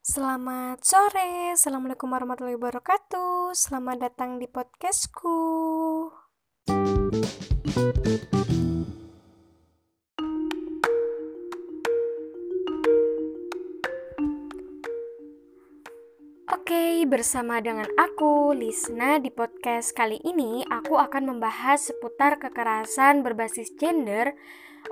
Selamat sore, Assalamualaikum warahmatullahi wabarakatuh. Selamat datang di podcastku Bersama dengan aku, Lisna, di podcast kali ini aku akan membahas seputar kekerasan berbasis gender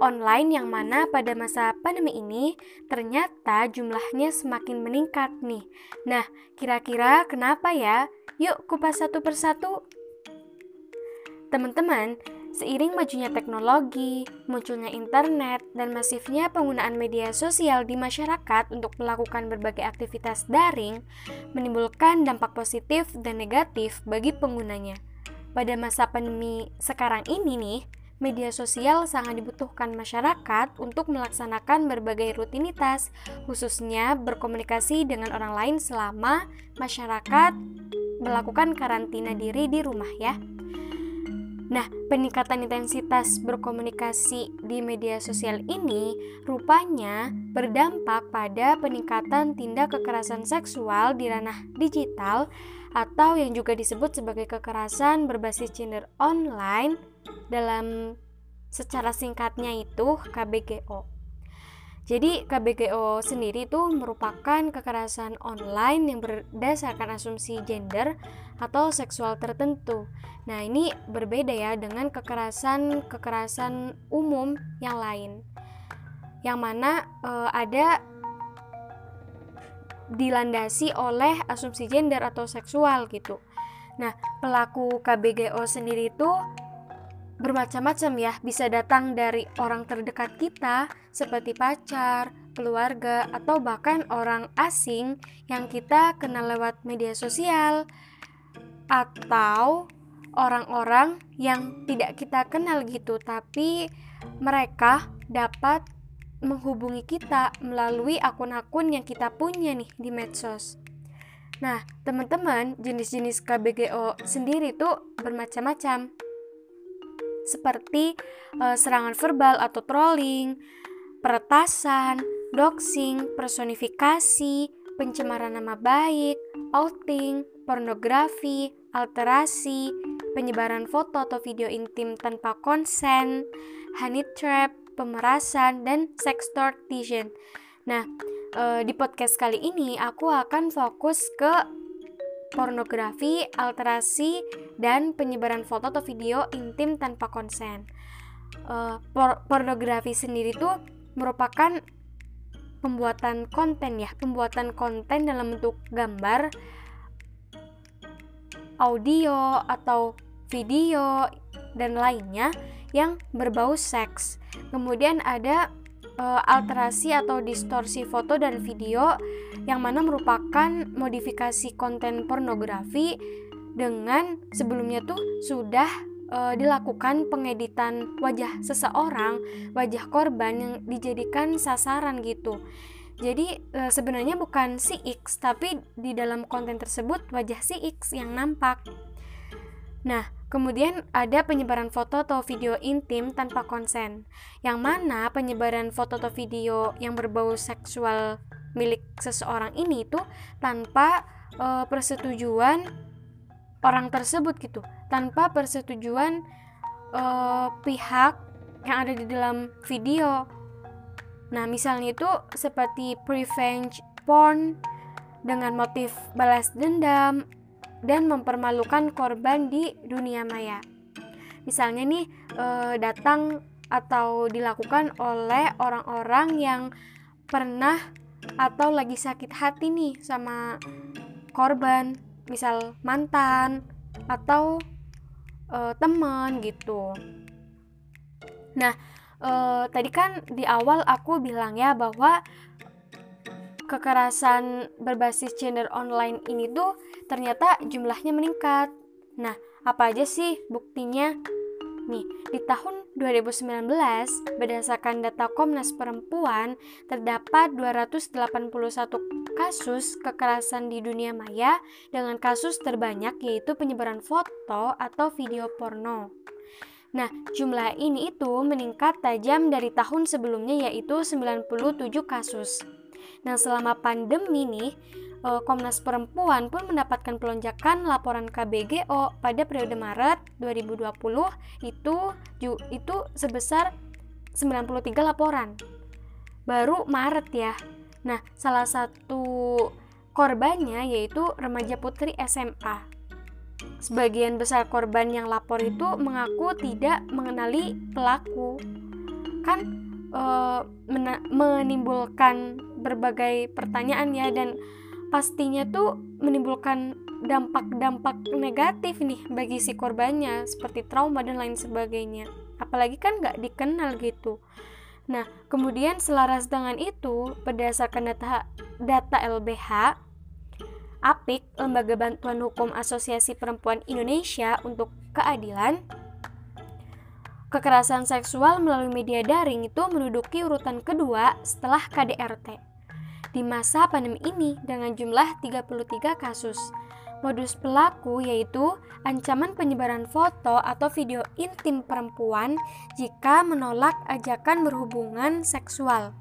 online yang mana pada masa pandemi ini ternyata jumlahnya semakin meningkat nih. Nah, kira-kira kenapa ya? Yuk kupas satu persatu. Teman-teman, seiring majunya teknologi, munculnya internet, dan masifnya penggunaan media sosial di masyarakat untuk melakukan berbagai aktivitas daring, menimbulkan dampak positif dan negatif bagi penggunanya. Pada masa pandemi sekarang ini nih, media sosial sangat dibutuhkan masyarakat untuk melaksanakan berbagai rutinitas, khususnya berkomunikasi dengan orang lain selama masyarakat melakukan karantina diri di rumah ya. Nah, peningkatan intensitas berkomunikasi di media sosial ini rupanya berdampak pada peningkatan tindak kekerasan seksual di ranah digital atau yang juga disebut sebagai kekerasan berbasis gender online dalam secara singkatnya itu KBGO. Jadi KBGO sendiri itu merupakan kekerasan online yang berdasarkan asumsi gender atau seksual tertentu. Nah, ini berbeda ya dengan kekerasan-kekerasan umum yang lain. Yang mana e, ada dilandasi oleh asumsi gender atau seksual gitu. Nah, pelaku KBGO sendiri itu bermacam-macam ya, bisa datang dari orang terdekat kita seperti pacar, keluarga, atau bahkan orang asing yang kita kenal lewat media sosial atau orang-orang yang tidak kita kenal gitu, tapi mereka dapat menghubungi kita melalui akun-akun yang kita punya nih di medsos. Nah, teman-teman, jenis-jenis KBGO sendiri tuh bermacam-macam seperti uh, serangan verbal atau trolling, peretasan, doxing, personifikasi, pencemaran nama baik, outing, pornografi, alterasi, penyebaran foto atau video intim tanpa konsen, honey trap, pemerasan, dan sextortion. Nah, uh, di podcast kali ini aku akan fokus ke pornografi, alterasi, dan penyebaran foto atau video intim tanpa konsen. Uh, por pornografi sendiri tuh merupakan pembuatan konten ya, pembuatan konten dalam bentuk gambar, audio atau video dan lainnya yang berbau seks. Kemudian ada uh, alterasi atau distorsi foto dan video yang mana merupakan modifikasi konten pornografi dengan sebelumnya tuh sudah uh, dilakukan pengeditan wajah seseorang, wajah korban yang dijadikan sasaran gitu. Jadi e, sebenarnya bukan si X, tapi di dalam konten tersebut wajah si X yang nampak. Nah, Kemudian ada penyebaran foto atau video intim tanpa konsen, yang mana penyebaran foto atau video yang berbau seksual milik seseorang ini itu tanpa e, persetujuan orang tersebut gitu, tanpa persetujuan e, pihak yang ada di dalam video. Nah, misalnya itu seperti revenge porn dengan motif balas dendam dan mempermalukan korban di dunia maya. Misalnya nih e, datang atau dilakukan oleh orang-orang yang pernah atau lagi sakit hati nih sama korban, misal mantan atau e, teman gitu. Nah, e, tadi kan di awal aku bilang ya bahwa kekerasan berbasis gender online ini tuh ternyata jumlahnya meningkat. Nah, apa aja sih buktinya? Nih, di tahun 2019, berdasarkan data Komnas Perempuan, terdapat 281 kasus kekerasan di dunia maya dengan kasus terbanyak yaitu penyebaran foto atau video porno. Nah, jumlah ini itu meningkat tajam dari tahun sebelumnya yaitu 97 kasus. Nah, selama pandemi nih, eh, Komnas Perempuan pun mendapatkan pelonjakan laporan KBGO pada periode Maret 2020 itu itu sebesar 93 laporan. Baru Maret ya. Nah, salah satu korbannya yaitu remaja putri SMA. Sebagian besar korban yang lapor itu mengaku tidak mengenali pelaku. Kan e, menimbulkan berbagai pertanyaan ya dan pastinya tuh menimbulkan dampak-dampak negatif nih bagi si korbannya seperti trauma dan lain sebagainya. Apalagi kan nggak dikenal gitu. Nah kemudian selaras dengan itu berdasarkan data data LBH APIK Lembaga Bantuan Hukum Asosiasi Perempuan Indonesia untuk Keadilan Kekerasan seksual melalui media daring itu menduduki urutan kedua setelah KDRT. Di masa pandemi ini dengan jumlah 33 kasus, Modus pelaku yaitu ancaman penyebaran foto atau video intim perempuan jika menolak ajakan berhubungan seksual.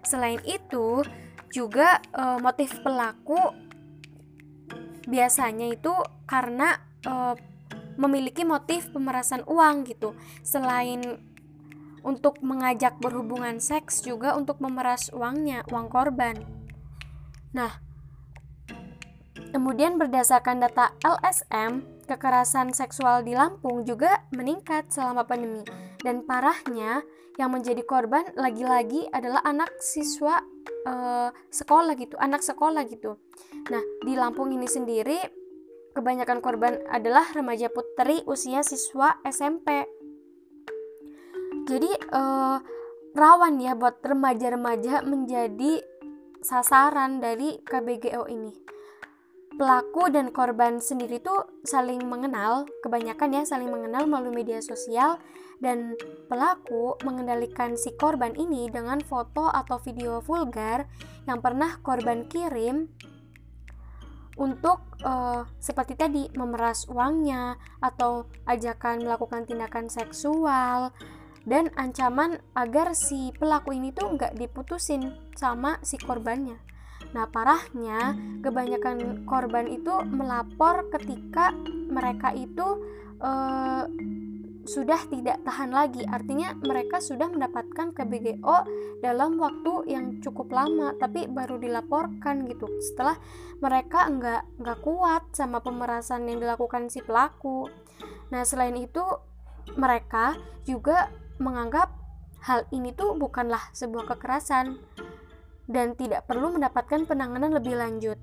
Selain itu, juga e, motif pelaku biasanya itu karena e, memiliki motif pemerasan uang gitu. Selain untuk mengajak berhubungan seks juga untuk memeras uangnya, uang korban. Nah, Kemudian berdasarkan data LSM, kekerasan seksual di Lampung juga meningkat selama pandemi. Dan parahnya, yang menjadi korban lagi-lagi adalah anak siswa uh, sekolah gitu, anak sekolah gitu. Nah, di Lampung ini sendiri kebanyakan korban adalah remaja putri usia siswa SMP. Jadi uh, rawan ya buat remaja-remaja menjadi sasaran dari KBGO ini pelaku dan korban sendiri tuh saling mengenal, kebanyakan ya saling mengenal melalui media sosial dan pelaku mengendalikan si korban ini dengan foto atau video vulgar yang pernah korban kirim untuk uh, seperti tadi memeras uangnya atau ajakan melakukan tindakan seksual dan ancaman agar si pelaku ini tuh nggak diputusin sama si korbannya. Nah, parahnya kebanyakan korban itu melapor ketika mereka itu uh, sudah tidak tahan lagi. Artinya mereka sudah mendapatkan KBGO dalam waktu yang cukup lama, tapi baru dilaporkan gitu. Setelah mereka nggak nggak kuat sama pemerasan yang dilakukan si pelaku. Nah, selain itu mereka juga menganggap hal ini tuh bukanlah sebuah kekerasan dan tidak perlu mendapatkan penanganan lebih lanjut.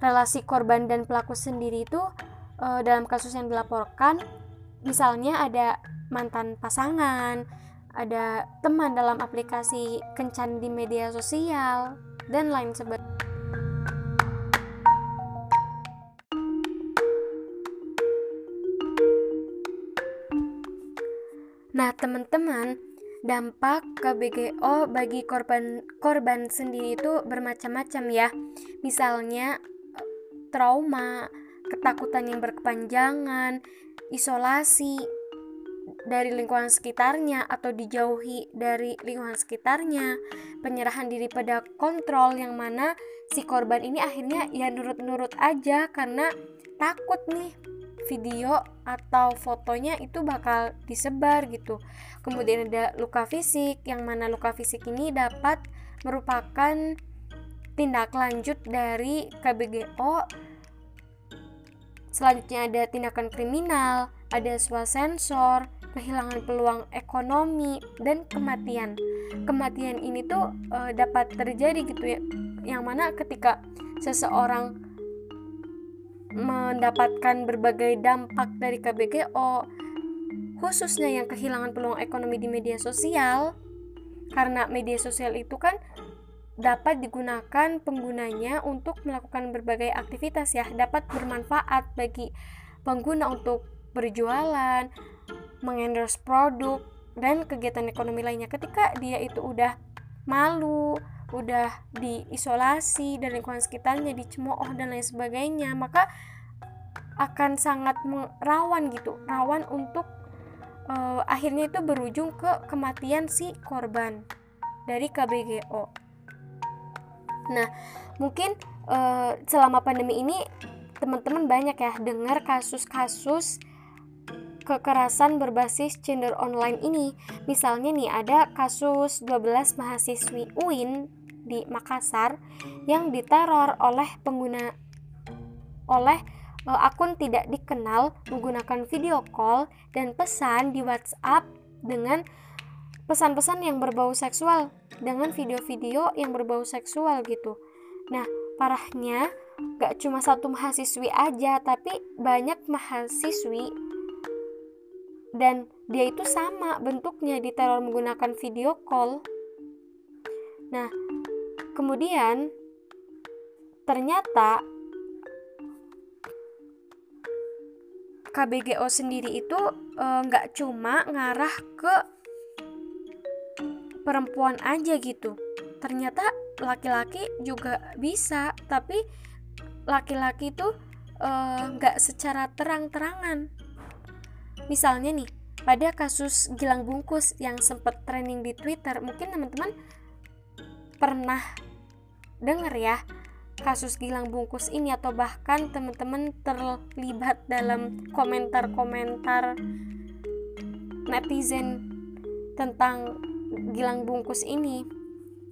Relasi korban dan pelaku sendiri itu e, dalam kasus yang dilaporkan, misalnya ada mantan pasangan, ada teman dalam aplikasi kencan di media sosial, dan lain sebagainya. Nah, teman-teman, dampak KBGO bagi korban korban sendiri itu bermacam-macam ya. Misalnya trauma, ketakutan yang berkepanjangan, isolasi dari lingkungan sekitarnya atau dijauhi dari lingkungan sekitarnya, penyerahan diri pada kontrol yang mana si korban ini akhirnya ya nurut-nurut aja karena takut nih video atau fotonya itu bakal disebar gitu. Kemudian ada luka fisik yang mana luka fisik ini dapat merupakan tindak lanjut dari KBGO. Selanjutnya ada tindakan kriminal, ada swasensor, kehilangan peluang ekonomi dan kematian. Kematian ini tuh e, dapat terjadi gitu ya. Yang mana ketika seseorang mendapatkan berbagai dampak dari KBGO, khususnya yang kehilangan peluang ekonomi di media sosial, karena media sosial itu kan dapat digunakan penggunanya untuk melakukan berbagai aktivitas ya, dapat bermanfaat bagi pengguna untuk berjualan, mengendorse produk, dan kegiatan ekonomi lainnya. Ketika dia itu udah malu, udah diisolasi dan lingkungan sekitarnya dicemooh dan lain sebagainya maka akan sangat rawan gitu. Rawan untuk uh, akhirnya itu berujung ke kematian si korban dari KBGO Nah, mungkin uh, selama pandemi ini teman-teman banyak ya dengar kasus-kasus kekerasan berbasis gender online ini. Misalnya nih ada kasus 12 mahasiswi UIN di Makassar yang diteror oleh pengguna oleh uh, akun tidak dikenal menggunakan video call dan pesan di WhatsApp dengan pesan-pesan yang berbau seksual dengan video-video yang berbau seksual gitu. Nah, parahnya gak cuma satu mahasiswi aja, tapi banyak mahasiswi dan dia itu sama bentuknya di teror menggunakan video call. Nah, kemudian ternyata KBGO sendiri itu eh, nggak e, cuma ngarah ke perempuan aja gitu. Ternyata laki-laki juga bisa, tapi laki-laki tuh eh, nggak e, secara terang-terangan. Misalnya nih, pada kasus Gilang Bungkus yang sempat trending di Twitter, mungkin teman-teman pernah denger ya kasus Gilang Bungkus ini atau bahkan teman-teman terlibat dalam komentar-komentar netizen tentang Gilang Bungkus ini.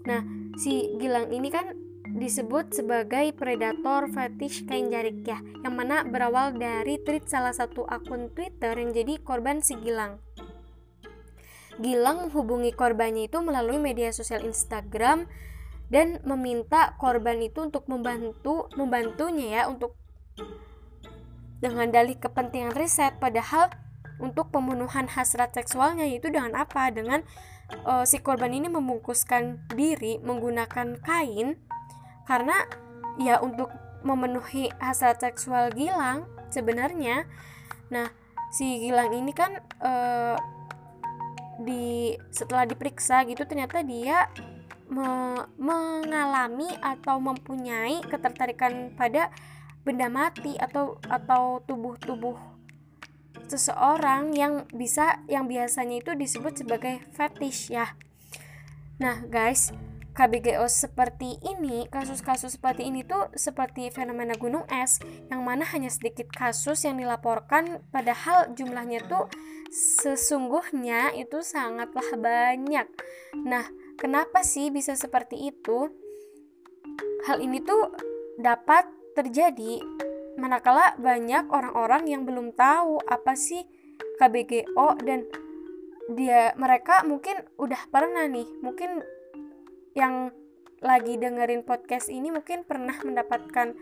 Nah, si Gilang ini kan disebut sebagai predator fetish kain jarik ya, yang mana berawal dari tweet salah satu akun Twitter yang jadi korban si Gilang. Gilang menghubungi korbannya itu melalui media sosial Instagram dan meminta korban itu untuk membantu membantunya ya untuk dengan dalih kepentingan riset padahal untuk pembunuhan hasrat seksualnya itu dengan apa dengan uh, si korban ini membungkuskan diri menggunakan kain karena ya untuk memenuhi hasrat seksual Gilang sebenarnya. Nah si Gilang ini kan uh, di setelah diperiksa gitu ternyata dia me mengalami atau mempunyai ketertarikan pada benda mati atau atau tubuh-tubuh seseorang yang bisa yang biasanya itu disebut sebagai fetish ya. Nah, guys, KBGO seperti ini, kasus-kasus seperti ini tuh seperti fenomena gunung es yang mana hanya sedikit kasus yang dilaporkan padahal jumlahnya tuh sesungguhnya itu sangatlah banyak. Nah, Kenapa sih bisa seperti itu? Hal ini tuh dapat terjadi manakala banyak orang-orang yang belum tahu apa sih KBGO dan dia mereka mungkin udah pernah nih, mungkin yang lagi dengerin podcast ini mungkin pernah mendapatkan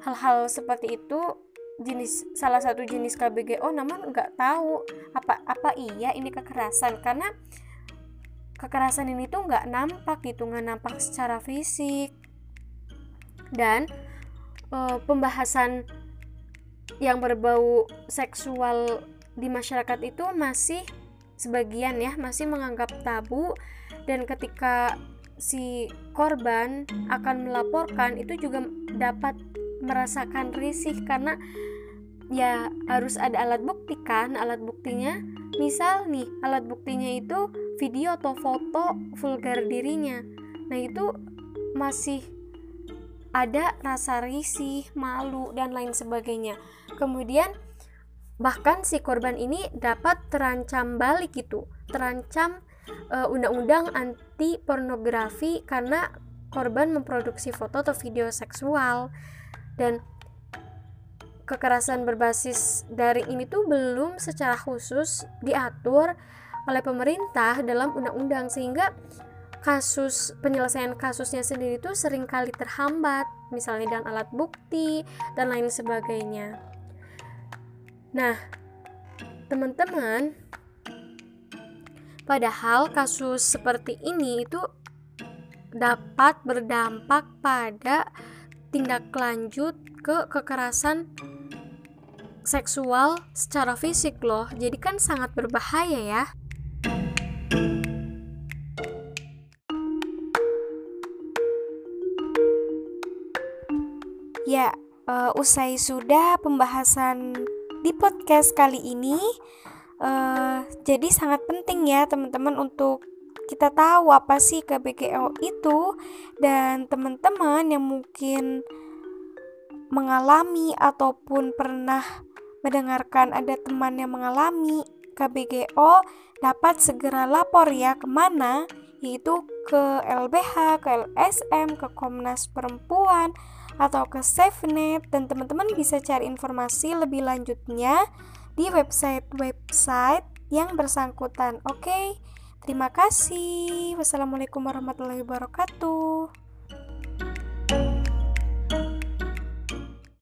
hal-hal seperti itu jenis salah satu jenis KBGO namun nggak tahu apa apa iya ini kekerasan. Karena kekerasan ini tuh nggak nampak gitu nggak nampak secara fisik. Dan e, pembahasan yang berbau seksual di masyarakat itu masih sebagian ya masih menganggap tabu dan ketika si korban akan melaporkan itu juga dapat merasakan risih karena ya harus ada alat bukti kan alat buktinya misal nih alat buktinya itu video atau foto vulgar dirinya. Nah, itu masih ada rasa risih, malu dan lain sebagainya. Kemudian bahkan si korban ini dapat terancam balik gitu, terancam eh, undang-undang anti pornografi karena korban memproduksi foto atau video seksual dan kekerasan berbasis daring ini tuh belum secara khusus diatur oleh pemerintah dalam undang-undang sehingga kasus penyelesaian kasusnya sendiri itu sering kali terhambat misalnya dengan alat bukti dan lain sebagainya. Nah, teman-teman, padahal kasus seperti ini itu dapat berdampak pada tindak lanjut ke kekerasan seksual secara fisik loh. Jadi kan sangat berbahaya ya. Ya, uh, usai sudah pembahasan di podcast kali ini, uh, jadi sangat penting ya teman-teman untuk kita tahu apa sih KBGO itu dan teman-teman yang mungkin mengalami ataupun pernah mendengarkan ada teman yang mengalami KBGO dapat segera lapor ya ke mana? Yaitu ke LBH, ke LSM, ke Komnas Perempuan atau ke SafeNet dan teman-teman bisa cari informasi lebih lanjutnya di website-website yang bersangkutan. Oke, terima kasih. Wassalamualaikum warahmatullahi wabarakatuh.